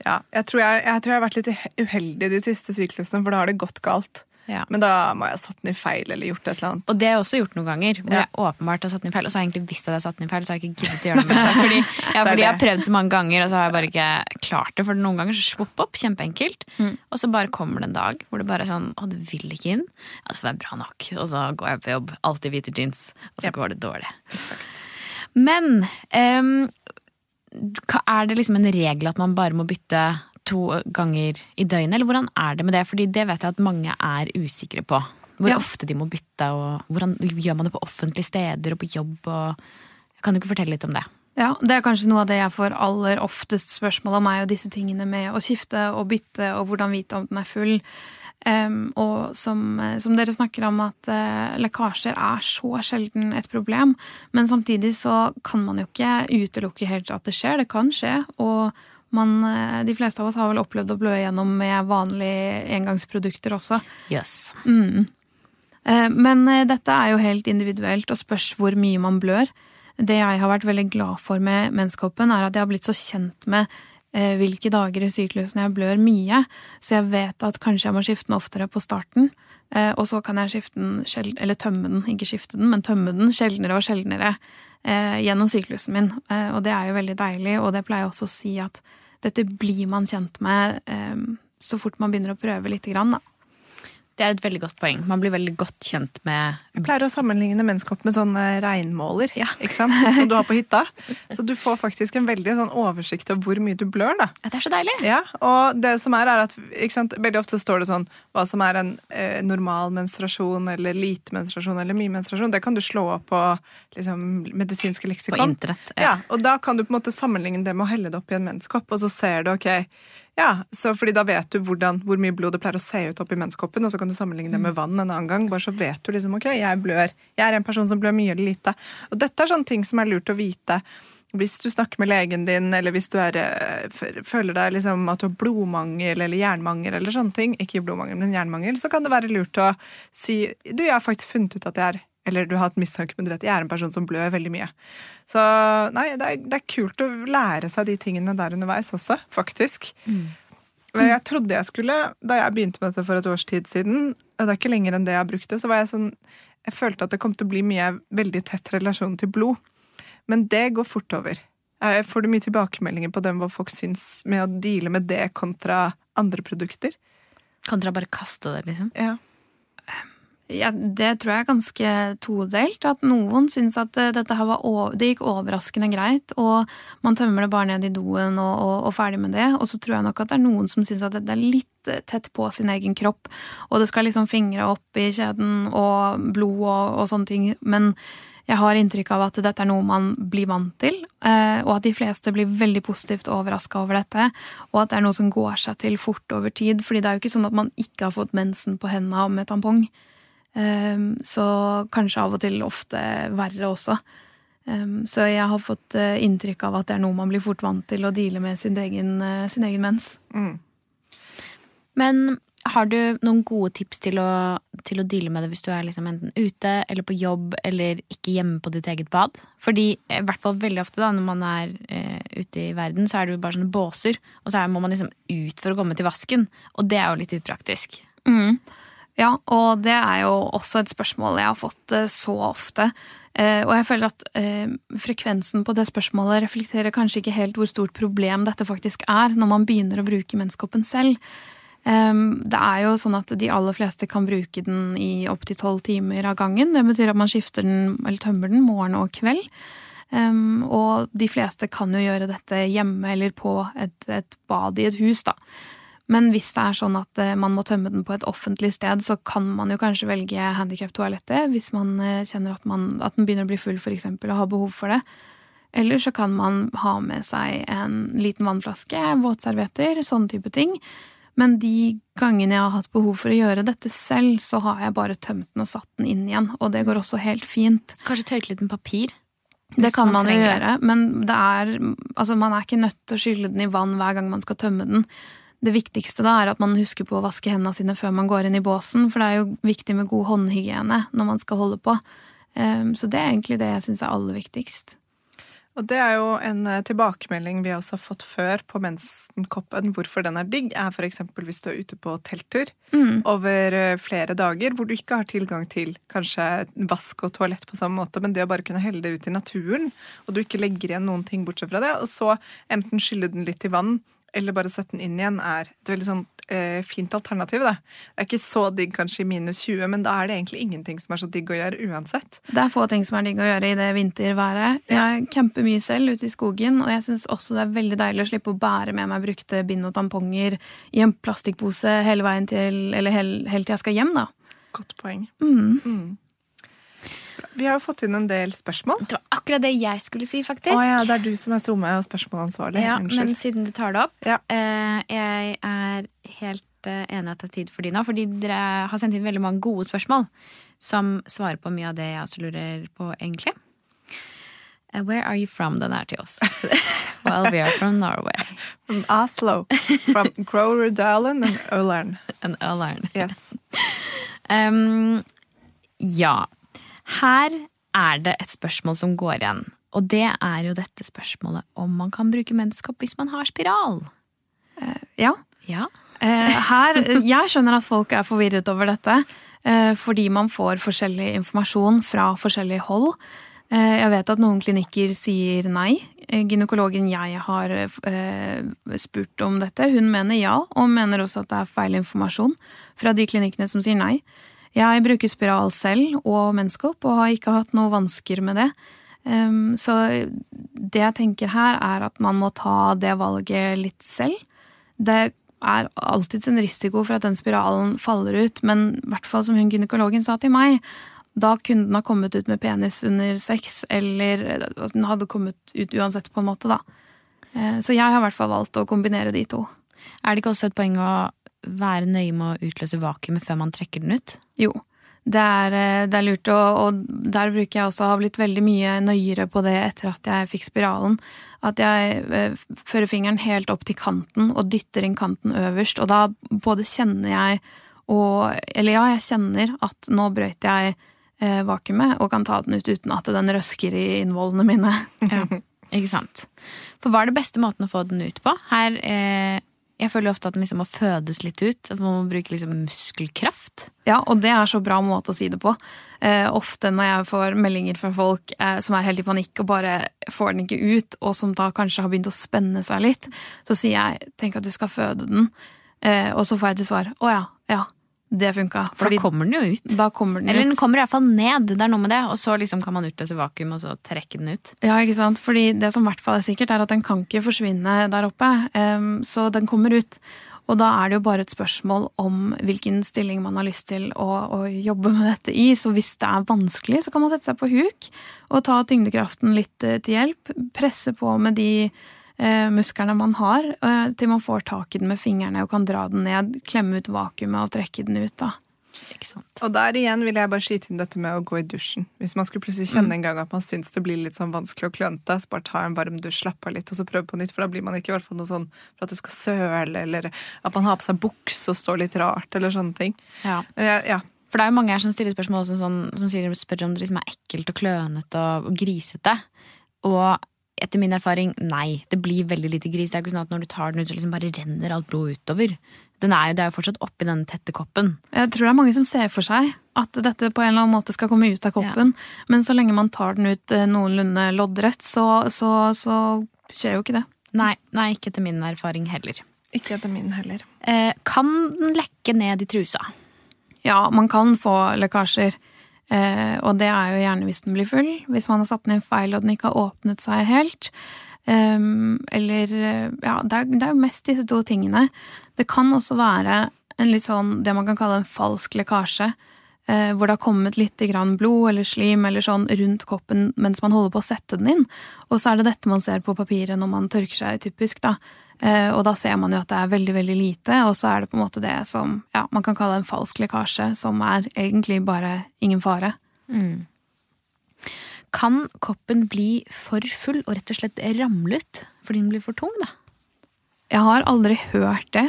Ja, jeg tror jeg, jeg tror jeg har vært litt uheldig de siste syklusene, for da har det gått galt. Ja. Men da må jeg ha satt den i feil eller gjort et eller annet. Og det har jeg også gjort noen ganger, hvor Ja. jeg åpenbart har satt den i feil. Og så har jeg egentlig visst at jeg har satt den i feil, så har jeg ikke giddet å gjøre noe med det. Fordi, ja, Det fordi jeg har prøvd så mange ganger, og så har jeg bare ikke klart det. For noen ganger så svopp opp, kjempeenkelt. Mm. Og så bare kommer det en dag hvor det bare er sånn Å, det vil ikke inn. Ja, så får jeg bra nok. Og så går jeg på jobb, alltid hvite jeans. Og så Ja. går det dårlig. Exakt. Men um, er det liksom en regel at man bare må bytte to ganger i døgnet, eller hvordan er det med det? Fordi det vet jeg at mange er usikre på. Hvor Ja. ofte de må bytte, og hvordan gjør man det på offentlige steder og på jobb? Og... Kan du ikke fortelle litt om det? Ja, Det er kanskje noe av det jeg får aller oftest spørsmål om, er jo disse tingene med å skifte og bytte, og hvordan vite om den er full. Um, og som, eh, som dere snakker om, at uh, lekkasjer er så sjelden et problem. Men samtidig så kan man jo ikke utelukke helt at det skjer. Det kan skje. Og man, eh, de fleste av oss har vel opplevd å blø igjennom med vanlige engangsprodukter også. Yes. Mm. Eh, Men eh, dette er jo helt individuelt og spørs hvor mye man blør. Det jeg har vært veldig glad for med menskoppen, er at jeg har blitt så kjent med hvilke dager i syklusen jeg blør mye, så jeg vet at kanskje jeg må skifte den oftere på starten. Og så kan jeg skifte den, eller tømme den, ikke skifte den, men tømme den sjeldnere og sjeldnere gjennom syklusen min. Og det er jo veldig deilig, og det pleier jeg også å si at dette blir man kjent med eh, så fort man begynner å prøve lite grann, da. Det er et veldig godt poeng. Man blir veldig godt kjent med Jeg pleier å sammenligne menneskehopp med sånn regnmåler Ja. ikke sant? som du har på hytta. Så du får faktisk en veldig sånn oversikt over hvor mye du blør. da. Ja, Det er så deilig! Ja, og det som er, er at Veldig ofte står det sånn hva som er en eh, normal menstruasjon eller lite menstruasjon eller mye menstruasjon. Det kan du slå opp på liksom, medisinske På leksikon. internett. Ja, og da kan du på en måte sammenligne det med å helle det opp i en menskopp, og så ser du ok, Ja, så fordi da vet du hvordan, hvor mye blod det pleier å se ut oppi menskoppen, og så kan du sammenligne det med vann en annen gang. Bare så vet du liksom ok, jeg blør. Jeg er en person som blør mye eller lite. Og dette er sånne ting som er lurt å vite hvis du snakker med legen din, eller hvis du er, eh, føler deg liksom at du har blodmangel eller jernmangel, eller sånne ting, ikke blodmangel, men jernmangel, så kan det være lurt å si du, jeg har faktisk funnet ut at jeg er eller du har hatt mistanke, men du vet jeg er en person som blør veldig mye. Så nei, det er, det er kult å lære seg de tingene der underveis også, faktisk. Og Jeg trodde jeg skulle, Da jeg begynte med dette for et års tid siden, og det er ikke lenger enn det jeg har brukt det, så var jeg sånn Jeg følte at det kom til å bli mye veldig tett relasjon til blod. Men det går fort over. Jeg får du mye tilbakemeldinger på dem hva folk syns med å deale med det kontra andre produkter? Kontra bare kaste det, liksom. Ja. Ja, det tror jeg er ganske todelt. At noen syns at eh, dette her over, det gikk overraskende greit, og man tømmer det bare ned i doen og, og, og ferdig med det. Og så tror jeg nok at det er noen som syns at dette er litt eh, tett på sin egen kropp, og det skal liksom fingre opp i kjeden og blod og, og sånne ting. Men jeg har inntrykk av at dette er noe man blir vant til, eh, og at de fleste blir veldig positivt overraska over dette, og at det er noe som går seg til fort over tid. fordi det er jo ikke sånn at man ikke har fått mensen på hendene med tampong. Um, så kanskje av og til ofte verre også. Um, så jeg har fått uh, inntrykk av at det er noe man blir fort vant til å deale med sin egen, uh, sin egen mens. Mm. Men har du noen gode tips til å, til å deale med det hvis du er liksom enten ute eller på jobb eller ikke hjemme på ditt eget bad? Fordi i hvert fall veldig ofte da, når man er eh, ute i verden, så er det jo bare sånne båser, og så er, må man liksom ut for å komme til vasken, og det er jo litt upraktisk. Mm. Ja, og det er jo også et spørsmål jeg har fått eh, så ofte. Eh, og jeg føler at eh, frekvensen på det spørsmålet reflekterer kanskje ikke helt hvor stort problem dette faktisk er, når man begynner å bruke menskoppen selv. Um, det er jo sånn at de aller fleste kan bruke den i opptil tolv timer av gangen. Det betyr at man skifter den, eller tømmer den morgen og kveld. Um, og de fleste kan jo gjøre dette hjemme eller på et, et bad i et hus, da. Men hvis det er sånn at eh, man må tømme den på et offentlig sted, så kan man jo kanskje velge handikaptoalettet hvis man eh, kjenner at, man, at den begynner å bli full, for eksempel, og har behov for det. Eller så kan man ha med seg en liten vannflaske, våtservietter, sånne type ting. Men de gangene jeg har hatt behov for å gjøre dette selv, så har jeg bare tømt den og satt den inn igjen, og det går også helt fint. Kanskje tørke litt med papir? Det kan man man jo gjøre, men det er, altså man er ikke nødt til å skylle den i vann hver gang man skal tømme den. Det viktigste da er at man husker på å vaske hendene sine før man går inn i båsen, for det er jo viktig med god håndhygiene når man skal holde på. Um, Så det er egentlig det jeg syns er aller viktigst. Og det er jo en eh, tilbakemelding vi også har fått før på mensenkoppen. Hvorfor den er digg, er f.eks. hvis du er ute på telttur over eh, flere dager, hvor du ikke har tilgang til kanskje vask og toalett på samme måte, men det å bare kunne helle det ut i naturen, og du ikke legger igjen noen ting bortsett fra det, og så enten skylle den litt i vann, eller bare sette den inn igjen, er et veldig sånn eh, fint alternativ. Da. Det er ikke så digg kanskje i minus 20, men da er det egentlig ingenting som er så digg å gjøre uansett. Det er få ting som er digg å gjøre i det vinterværet. Jeg camper mye selv ute i skogen, og jeg syns også det er veldig deilig å slippe å bære med meg brukte bind og tamponger i en plastikkpose hele veien til Eller helt, helt til jeg skal hjem, da. Godt poeng. Mm. Mm. Vi har jo fått inn en del spørsmål. Det var akkurat det jeg skulle si, faktisk. Å ja, det er du som er SoMe og spørsmålansvarlig. Ja, Unnskyld. men siden du tar det opp Ja. eh, Jeg er helt eh, enig at det er tid for de nå, fordi dere har sendt inn veldig mange gode spørsmål som svarer på mye av det jeg også lurer på, egentlig. Eh, where are you from? Den er til oss. well, we are from Norway. From Oslo. From Groruddalen and Ullern. And Ullern. Yes. Um, ja. Her er det et spørsmål som går igjen. Og det er jo dette spørsmålet om man kan bruke menneskehopp hvis man har spiral. Ja. Ja. uh, her, jeg skjønner at folk er forvirret over dette, uh, fordi man får forskjellig informasjon fra forskjellig hold. Jeg vet at noen klinikker sier nei. Gynekologen jeg har spurt om dette, hun mener ja, og mener også at det er feil informasjon fra de klinikkene som sier nei. Jeg bruker spiral selv og menskopp, og har ikke hatt noe vansker med det. Um, så det jeg tenker her, er at man må ta det valget litt selv. Det er alltids en risiko for at den spiralen faller ut, men i hvert fall som hun gynekologen sa til meg, da kunne den ha kommet ut med penis under sex, eller at den hadde kommet ut uansett, på en måte, da. Eh, Så jeg har i hvert fall valgt å kombinere de to. Er det ikke også et poeng å være nøye med å utløse vakuumet før man trekker den ut? Jo. Det er, eh, det er lurt, og, og, der bruker jeg også å ha blitt veldig mye nøyere på det etter at jeg fikk spiralen. At jeg eh, fører fingeren helt opp til kanten og dytter inn kanten øverst. Og da både kjenner jeg og Eller ja, jeg kjenner at nå brøyt jeg eh, vakuumet og kan ta den ut uten at den røsker i innvollene mine. Ja, ikke sant. For hva er det beste måten å få den ut på? Her eh, jeg føler ofte at den liksom må fødes litt ut. Man må bruke liksom muskelkraft. Ja, og det er så bra måte å si det på. Eh, ofte når jeg får meldinger fra folk eh, som er helt i panikk og bare får den ikke ut, og som da kanskje har begynt å spenne seg litt, så sier jeg 'tenk at du skal føde den', eh, og så får jeg til svar 'å ja, ja'. Det funka. For da kommer den jo ut. Da kommer den Eller ut. den kommer iallfall ned. Det er noe med det. Og så liksom kan man utløse vakuum og så trekke den ut. Ja, ikke sant? Fordi det som i hvert fall er sikkert, er at den kan ikke forsvinne der oppe. Um, så den kommer ut. Og da er det jo bare et spørsmål om hvilken stilling man har lyst til å, å jobbe med dette i. Så hvis det er vanskelig, så kan man sette seg på huk og ta tyngdekraften litt eh, til hjelp. Presse på med de eh, musklene man har, eh, til man får tak i den med fingrene og kan dra den ned, klemme ut vakuumet og trekke den ut. da. Ikke sant? Og der igjen vil jeg bare skyte inn dette med å gå i dusjen. Hvis man skulle plutselig kjenne en gang at man syns det blir litt sånn vanskelig og klønete, så bare ta en varm dusj, slapp av litt, og så prøv på nytt. For da blir man ikke i hvert fall noe sånn for at det skal søle, eller at man har på seg bukse og står litt rart, eller sånne ting. Ja. ja, ja. For det er jo mange her som stiller spørsmål også, sånn, som sier, spør om det liksom er ekkelt og klønete og, og grisete. Og etter min erfaring, nei. Det blir veldig lite gris. Det er ikke sånn at når du tar den ut, så liksom bare renner alt blod utover. Den er jo, det er jo fortsatt oppi den tette koppen. Jeg tror det er mange som ser for seg at dette på en eller annen måte skal komme ut av koppen, men så lenge man tar den ut eh, noenlunde loddrett, så, så, så skjer jo ikke det. Nei, nei, ikke etter min erfaring heller. Ikke etter min heller. Eh, kan den lekke ned i trusa? Ja, man kan få lekkasjer, eh, og det er jo gjerne hvis den blir full, hvis man har satt den inn feil og den ikke har åpnet seg helt. Um, eller Ja, det er, det er jo mest disse to tingene. Det kan også være en litt sånn det man kan kalle en falsk lekkasje. eh, hvor det har kommet litt blod eller slim eller sånn rundt koppen mens man holder på å sette den inn. Og så er det dette man ser på papiret når man tørker seg, typisk. da. Eh, og da ser man jo at det er veldig veldig lite, og så er det på en måte det som ja, man kan kalle en falsk lekkasje, som er egentlig bare ingen fare. Kan koppen bli for full og rett og slett ramle ut fordi den blir for tung, da? Jeg har aldri hørt det,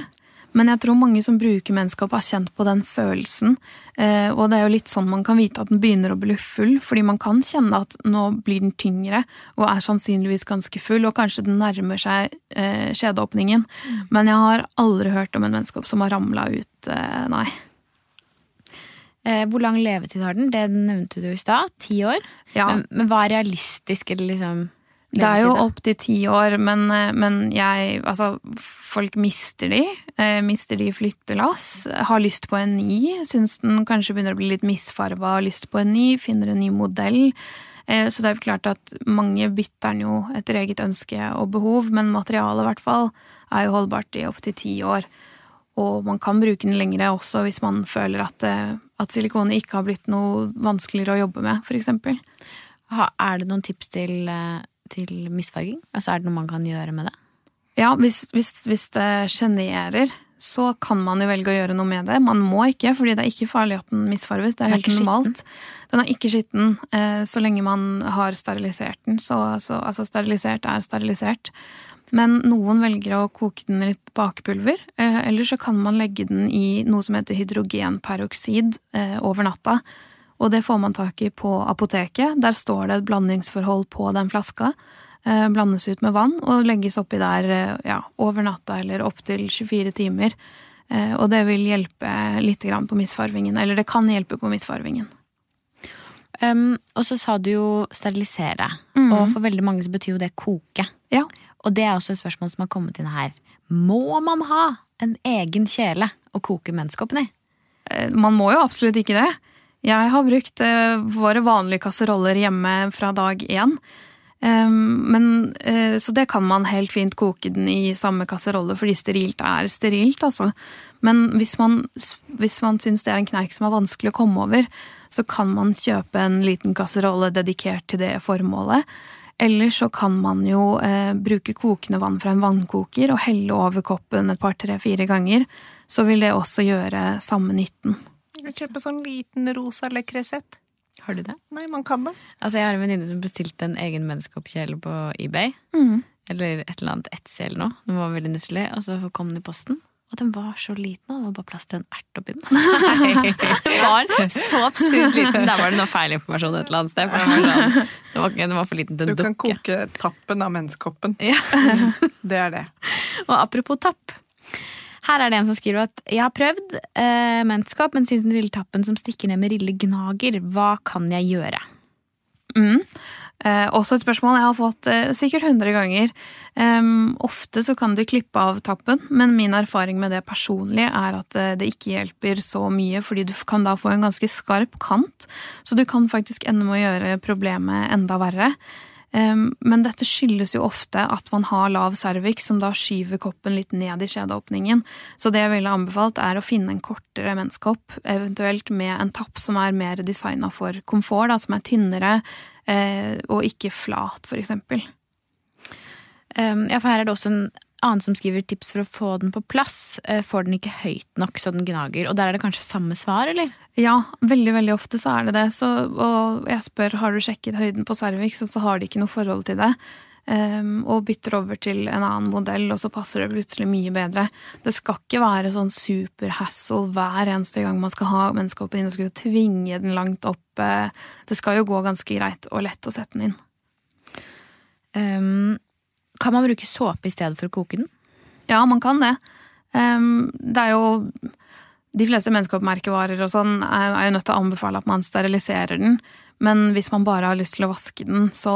men jeg tror mange som bruker menneskap, har kjent på den følelsen. Eh, og det er jo litt sånn man kan vite at den begynner å bli full, fordi man kan kjenne at nå blir den tyngre, og er sannsynligvis ganske full, og kanskje den nærmer seg eh, skjedeåpningen. Men jeg har aldri hørt om en menneskap som har ramla ut, eh, nei. Hvor lang levetid har den? Det nevnte du i stad. Ti år. Ja. Men, men hva er realistisk eller liksom Det er jo opptil ti år, men, eh, men jeg Altså, folk mister de. Eh, mister de flyttelass. Har lyst på en ny. Syns den kanskje begynner å bli litt misfarga. Har lyst på en ny. Finner en ny modell. Eh, så det er jo klart at mange bytter den jo etter eget ønske og behov, men materialet i hvert fall er jo holdbart i opptil ti år. Og man kan bruke den lengre også hvis man føler at, at silikonet ikke har blitt noe vanskeligere å jobbe med, f.eks. Er det noen tips til, til misfarging? Altså, er det noe man kan gjøre med det? Ja, hvis, hvis, hvis det sjenerer, så kan man jo velge å gjøre noe med det. Man må ikke, fordi det er ikke farlig at den misfarges. Det er Den er helt normalt. normalt. Den er ikke skitten eh, så lenge man har sterilisert den. Så, så altså, sterilisert er sterilisert. Men noen velger å koke den i litt bakepulver, eh, eller så kan man legge den i noe som heter hydrogenperoksid eh, over natta. Og det får man tak i på apoteket. Der står det et blandingsforhold på den flaska. Eh, blandes ut med vann og legges oppi der eh, ja, over natta eller opptil 24 timer. Eh, og det vil hjelpe litt på misfarvingen. Eller det kan hjelpe på misfarvingen. Um, og så sa du jo sterilisere. Mm. Og for veldig mange så betyr jo det koke. Ja. Og det er også et spørsmål som har kommet inn her. Må man ha en egen kjele å koke menskoppen i? Man må jo absolutt ikke det. Jeg har brukt eh, våre vanlige kasseroller hjemme fra dag én. Um, men, eh, så det kan man helt fint koke den i samme kasserolle, fordi sterilt er sterilt, altså. Men hvis man, hvis man syns det er en knerk som er vanskelig å komme over, så kan man kjøpe en liten kasserolle dedikert til det formålet. Eller så kan man jo eh, bruke kokende vann fra en vannkoker og helle over koppen et par, tre, fire ganger. Så vil det også gjøre samme nytten. Kjøpe sånn liten rosa lekresett. Har du det? Nei, man kan det. Altså, jeg har en venninne som bestilte en egen menneskeoppkjele på eBay. Eller et eller annet Etsy eller noe. Den var veldig nusselig. Og så kom den i posten. Og den var så liten, og det var bare plass til en ert oppi den. den var så absurd liten. Der var det noe feilinformasjon et eller annet sted. Den, var sånn, den, var, den var for liten til Du kan dukke. koke tappen av menneskekoppen. Ja. Det er det. Og apropos tapp. Her er det en som skriver at jeg har prøvd eh, menskopp, men syns den lille tappen som stikker ned med rille gnager. Hva kan jeg gjøre? Mm. Eh, også et spørsmål jeg har fått eh, sikkert 100 ganger. Em, ofte så kan du klippe av tappen, men min erfaring med det personlig er at eh, det ikke hjelper så mye, fordi du kan da få en ganske skarp kant, så du kan faktisk ende med å gjøre problemet enda verre. Men dette skyldes jo ofte at man har lav cervix, som da skyver koppen litt ned i skjedeåpningen. Så det jeg ville anbefalt, er å finne en kortere menskopp, eventuelt med en tapp som er mer designa for komfort, da, som er tynnere, eh, og ikke flat, for eksempel. Ja, for her er det også en annen som skriver tips for å få den på plass. Eh, får den ikke høyt nok så den gnager? Og der er det kanskje samme svar, eller? Ja, veldig veldig ofte så er det det. Så, og jeg spør har du sjekket høyden på cervix, og så har de ikke noe forhold til det. Um, og bytter over til en annen modell, og så passer det plutselig mye bedre. Det skal ikke være sånn superhassle hver eneste gang man skal ha menneskehoppen inn og skulle tvinge den langt opp. Eh, Det skal jo gå ganske greit og lett å sette den inn. Um, kan man bruke såpe i stedet for å koke den? Ja, man kan det. Ehm, det er jo De fleste menneskeoppmerkevarer og sånn er jo nødt til å anbefale at man steriliserer den. Men hvis man bare har lyst til å vaske den så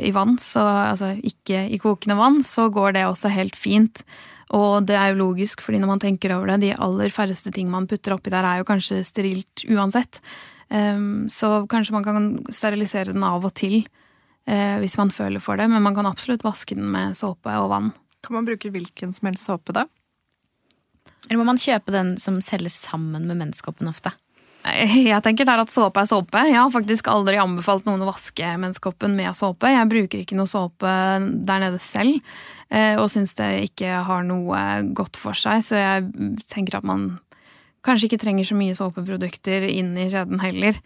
i vann, så, altså ikke i kokende vann, så går det også helt fint. Og det er jo logisk, fordi når man tenker over det, de aller færreste ting man putter oppi der, er jo kanskje sterilt uansett. Ehm, så kanskje man kan sterilisere den av og til eh, hvis man føler for det, men man kan absolutt vaske den med såpe og vann. Kan man bruke hvilken som helst såpe, da? Eller må man kjøpe den som selges sammen med menneskehoppen ofte? Jeg tenker der at såpe er såpe. Jeg har faktisk aldri anbefalt noen å vaske menneskehoppen med såpe. Jeg bruker ikke noe såpe der nede selv, eh, og syns det ikke har noe godt for seg. Så jeg tenker at man kanskje ikke trenger så mye såpeprodukter inn i kjeden heller.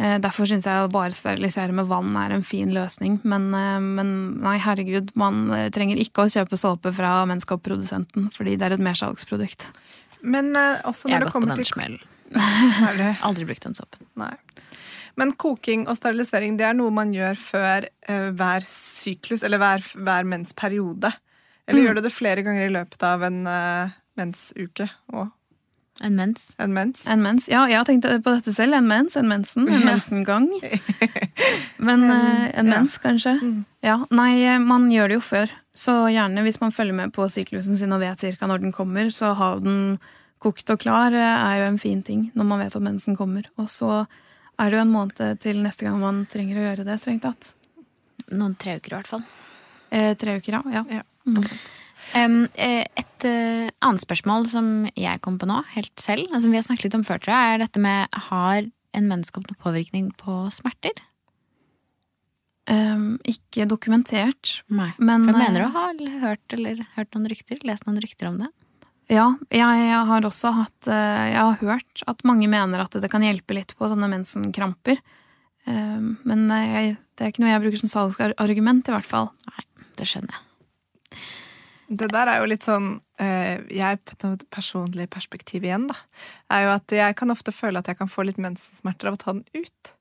Eh, Derfor syns jeg å bare sterilisere med vann er en fin løsning. Men, eh, men nei, herregud, man eh, trenger ikke å kjøpe såpe fra menneskehopprodusenten, fordi det er et mersalgsprodukt. Men også også Jeg når har det gått på kommer den til smellen. Aldri brukt den såpen. Nei. Men koking og sterilisering det er noe man gjør før uh, hver syklus, eller hver, hver mensperiode. Eller gjør du det flere ganger i løpet av en uh, mensuke og En mens. en mens? En mens. Ja, jeg har tenkt på dette selv. En mens, en mensen, en Ja. mensengang. Men en, en ja. mens, kanskje. Mm. Ja, Nei, eh, man gjør det jo før. Så gjerne hvis man følger med på syklusen sin og vet cirka når den kommer, så ha den kokt og klar eh, er jo en fin ting når man vet at mensen kommer. Og så er det jo en måned til neste gang man trenger å gjøre det, strengt tatt. Noen tre uker i hvert fall. Eh, tre uker, ja. ja. Ja. Mm. Um, eh, et uh, annet spørsmål som jeg kom på nå, helt selv, som altså, vi har snakket litt om før, tror jeg, er dette med har en menneskehopp noen påvirkning på smerter? Um, ikke dokumentert, Nei. men For eh, mener du å ha hørt, eller, hørt noen rykter, lest noen rykter om det? Ja, jeg, jeg har også hatt eh, Jeg har hørt at mange mener at det kan hjelpe litt på sånne mensenkramper. Eh, Men jeg, det er ikke noe jeg bruker som salgsargument, i hvert fall. Nei, Det skjønner jeg. Det der er jo litt sånn eh, Jeg personlig perspektiv igjen, da. Er jo at jeg kan ofte føle at jeg kan få litt mensensmerter av å ta den ut.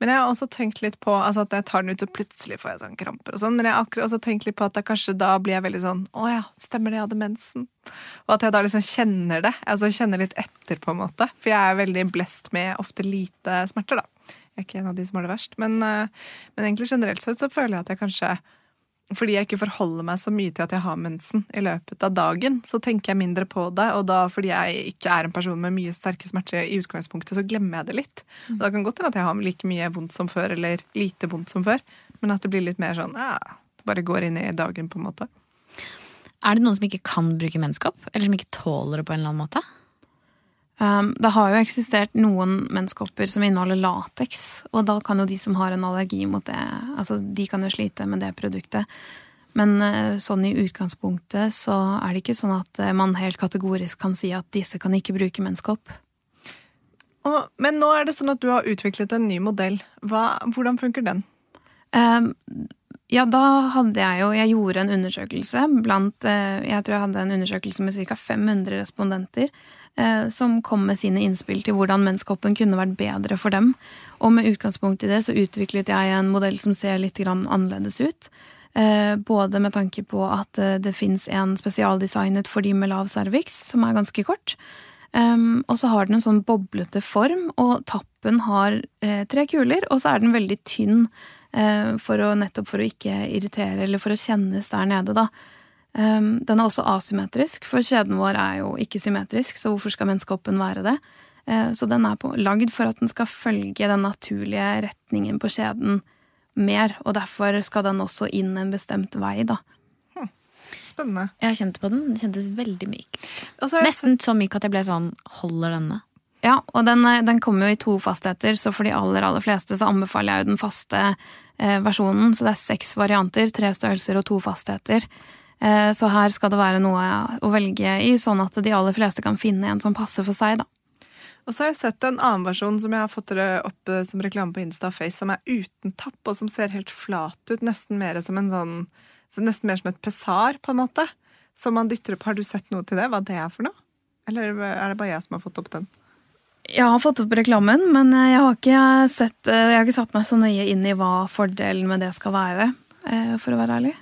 Men jeg har også tenkt litt på altså at jeg tar den ut, så plutselig får jeg sånn kramper og sånn. Men jeg har akkurat også tenkt litt på at da kanskje da blir jeg veldig sånn Å ja, stemmer det, jeg hadde mensen. Og at jeg da liksom kjenner det. Altså kjenner litt etter, på en måte. For jeg er veldig blest med ofte lite smerter, da. Jeg er ikke en av de som har det verst. Men, eh, men egentlig generelt sett så føler jeg at jeg kanskje fordi jeg ikke forholder meg så mye til at jeg har mensen i løpet av dagen, så tenker jeg mindre på det, og da fordi jeg ikke er en person med mye sterke smerter i utgangspunktet, så glemmer jeg det litt. Og da kan godt hende at jeg har like mye vondt som før, eller lite vondt som før, men at det blir litt mer sånn ja, bare går inn i dagen, på en måte. Er det noen som ikke kan bruke menskopp? Eller som ikke tåler det på en eller annen måte? Um, det har jo eksistert noen menskopper som inneholder lateks, og da kan jo de som har en allergi mot det, altså de kan jo slite med det produktet. Men uh, sånn i utgangspunktet så er det ikke sånn at uh, man helt kategorisk kan si at disse kan ikke bruke menskopp. Men nå er det sånn at du har utviklet en ny modell. Hva, hvordan funker den? Um, ja, da hadde jeg jo Jeg gjorde en undersøkelse blant uh, Jeg tror jeg hadde en undersøkelse med ca. 500 respondenter Eh, som kom med sine innspill til hvordan menskoppen kunne vært bedre for dem. Og med utgangspunkt i det så utviklet jeg en modell som ser litt annerledes ut. Eh, både med tanke på at eh, det fins en spesialdesignet for de med lav cervix, som er ganske kort. Og så har den en sånn boblete form, og tappen har tre kuler, og så er den veldig tynn for å, nettopp for å ikke irritere eller for å kjennes der nede, da. Um, den er også asymmetrisk, for kjeden vår er jo ikke symmetrisk, så hvorfor skal menneskehoppen være det? Uh, så den er på, lagd for at den skal følge den naturlige retningen på kjeden mer, og derfor skal den også inn en bestemt vei, da. Hm. Spennende. Jeg har kjent på den. Den kjentes veldig myk. Nesten så myk at jeg ble sånn Holder denne? Ja, og den, eh, den kommer jo i to fastheter, så for de aller, aller fleste så anbefaler jeg jo den faste eh, versjonen. Så det er seks varianter, tre størrelser og to fastheter. Eh, så her skal det være noe å velge i, sånn at de aller fleste kan finne en som passer for seg, da. Og så har jeg sett en annen versjon som jeg har fått opp eh, som reklame på Insta og Face, som er uten tapp, og som ser helt flat ut. Nesten mer som en sånn Nesten mer som et pesar, på en måte. Som man dytter opp. Har du sett noe til det? Hva det er for noe? Eller er det bare jeg som har fått opp den? Jeg har fått opp reklamen, men jeg har ikke, sett, eh, jeg har ikke satt meg så nøye inn i hva fordelen med det skal være, for å være ærlig.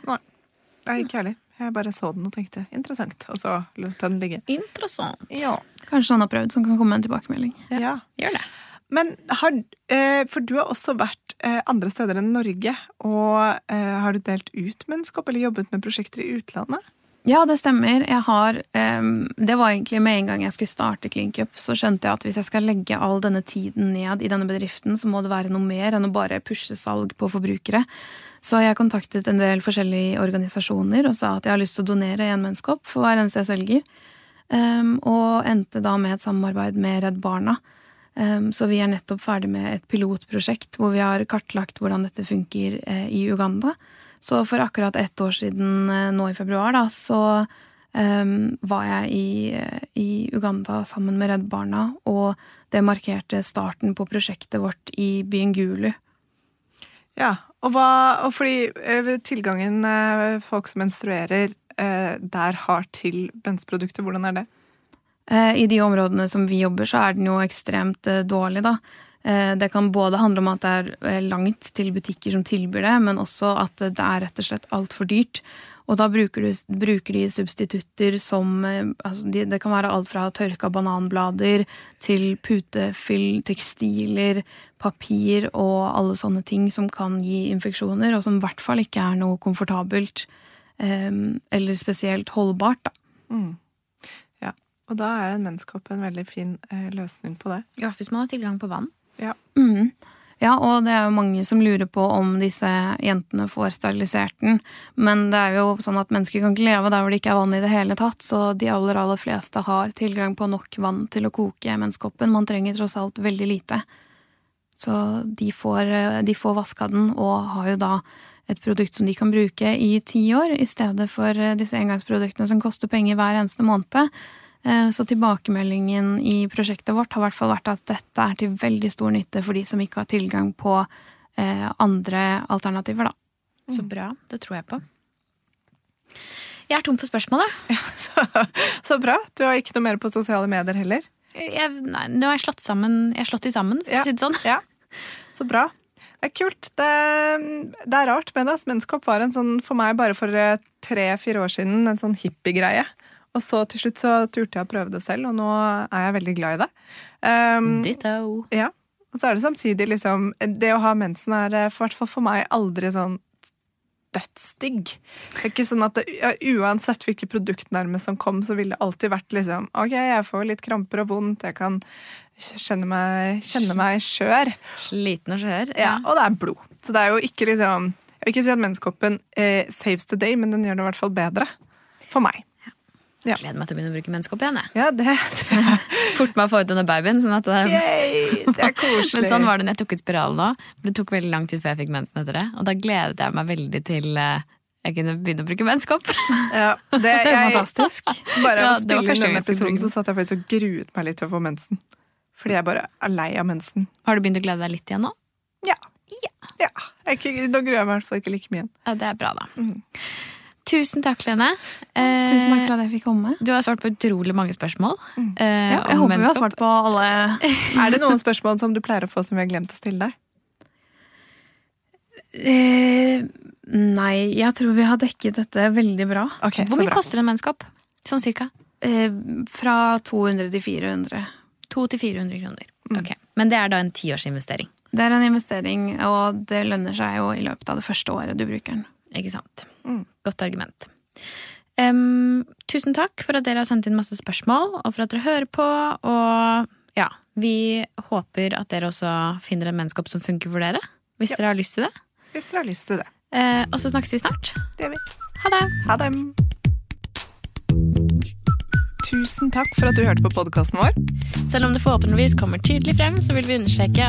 Nei, ikke ærlig. Jeg bare så den og tenkte interessant, og så lot den ligge. Interessant. Ja. Kanskje han har prøvd, som kan komme med en tilbakemelding. Ja, ja. gjør det. Men har, eh, For du har også vært eh, andre steder enn Norge. Og eh, har du delt ut menneskap eller jobbet med prosjekter i utlandet? Ja, det stemmer. Jeg har Det var egentlig med en gang jeg skulle starte CleanCup, så skjønte jeg at hvis jeg skal legge all denne tiden ned i denne bedriften, så må det være noe mer enn å bare pushe salg på forbrukere. Så jeg kontaktet en del forskjellige organisasjoner og sa at jeg har lyst til å donere én menneskehopp for hver eneste jeg selger. Um, og endte da med et samarbeid med Redd Barna. Um, så vi er nettopp ferdig med et pilotprosjekt hvor vi har kartlagt hvordan dette funker uh, i Uganda. Så for akkurat ett år siden uh, nå i februar, da, så um, var jeg i, uh, i, Uganda sammen med Redd Barna, og det markerte starten på prosjektet vårt i byen Gulu. Ja, og, hva, og fordi eh, tilgangen eh, folk som menstruerer, eh, der har til bensprodukter, hvordan er det? I de områdene som vi jobber, så er den jo ekstremt dårlig, da. Det kan både handle om at det er langt til butikker som tilbyr det, men også at det er rett og slett altfor dyrt. Og da bruker, du, bruker de substitutter som altså de, Det kan være alt fra tørka bananblader til putefyll, tekstiler, papir og alle sånne ting som kan gi infeksjoner, og som i hvert fall ikke er noe komfortabelt um, eller spesielt holdbart. da. Mm. Ja, og da er en menskopp en veldig fin eh, løsning på det. Ja, hvis man har tilgang på vann. Ja. Mm. Ja, og det er jo mange som lurer på om disse jentene får sterilisert den. Men det er jo sånn at mennesker kan ikke leve der hvor det ikke er vann i det hele tatt. Så de aller, aller fleste har tilgang på nok vann til å koke menneskehoppen. Man trenger tross alt veldig lite. Så de får, de får vaska den, og har jo da et produkt som de kan bruke i ti år, i stedet for disse engangsproduktene som koster penger hver eneste måned. Eh, så tilbakemeldingen i prosjektet vårt har i hvert fall vært at dette er til veldig stor nytte for de som ikke har tilgang på eh, andre alternativer, da. Så bra. Det tror jeg på. Jeg er tom for spørsmål, jeg. Ja, så, så, bra. Du har ikke noe mer på sosiale medier heller? Jeg, nei, nå har jeg slått sammen Jeg har slått de sammen, for å si det sånn. Ja. Så bra. Det er kult. Det, det er rart med det. Menskopp var en sånn, for meg bare for eh, tre-fire år siden en sånn hippiegreie. Og så til slutt så turte jeg å prøve det selv, og nå er jeg veldig glad i det. Um, Ditto. Ja. Og så er det samtidig liksom Det å ha mensen er i hvert fall for meg aldri sånn dødsdigg. Det er ikke sånn at det, Uansett hvilket produkt nærmest som kom, så ville det alltid vært liksom Ok, jeg får litt kramper og vondt, jeg kan kjenne meg, kjenne meg skjør. Sliten og skjør. Ja. ja. Og det er blod. Så det er jo ikke liksom Jeg vil ikke si at menskoppen eh, saves the day, men den gjør det i hvert fall bedre. For meg. Ja. Gleder meg til å begynne å bruke menneskehopp igjen. jeg. Ja, det, Fort meg å få ut denne babyen. Sånn at det, Yay, det er koselig. men sånn var det når jeg tok ut spiralen nå. Det tok veldig lang tid før jeg fikk mensen etter det. Og da gledet jeg meg veldig til eh, jeg kunne begynne å bruke menskopp. Ja, det, Det er jeg- fantastisk. Bare Ja, å det var spille første inn denne jeg episoden, så satt jeg faktisk og gruet meg litt til å få mensen. Fordi jeg bare er lei av mensen. Har du begynt å glede deg litt igjen nå? Ja. ja. Jeg er nå gruer jeg meg i hvert fall ikke like mye igjen. Ja, Det er bra, da. Mhm. Tusen takk, Lene. Eh, Tusen takk for at jeg fikk komme. Du har svart på utrolig mange spørsmål. Mm. eh, Ja, jeg om håper vi har svart på alle Er det noen spørsmål som du pleier å få som vi har glemt å stille deg? eh, Nei, jeg tror vi har dekket dette veldig bra. Okay, Hvor mye bra. koster en menneskap? Sånn cirka? Eh, fra 200 til 400. 200-400 kroner. Mm. Okay. Men det er da en tiårsinvestering. Det er en investering, og det lønner seg jo i løpet av det første året du bruker den. Ikke sant? Mm. Godt argument. Um, tusen takk for at dere har sendt inn masse spørsmål, og for at dere hører på. Og ja, vi håper at dere også finner en menneskeopp som funker for dere. Hvis Ja. dere har lyst til det. Hvis dere har lyst til det. Uh, og så snakkes vi snart. Det gjør vi. Ha det! Ha det. Tusen takk for at du hørte på podkasten vår. Selv om det forhåpentligvis kommer tydelig frem, så vil vi understreke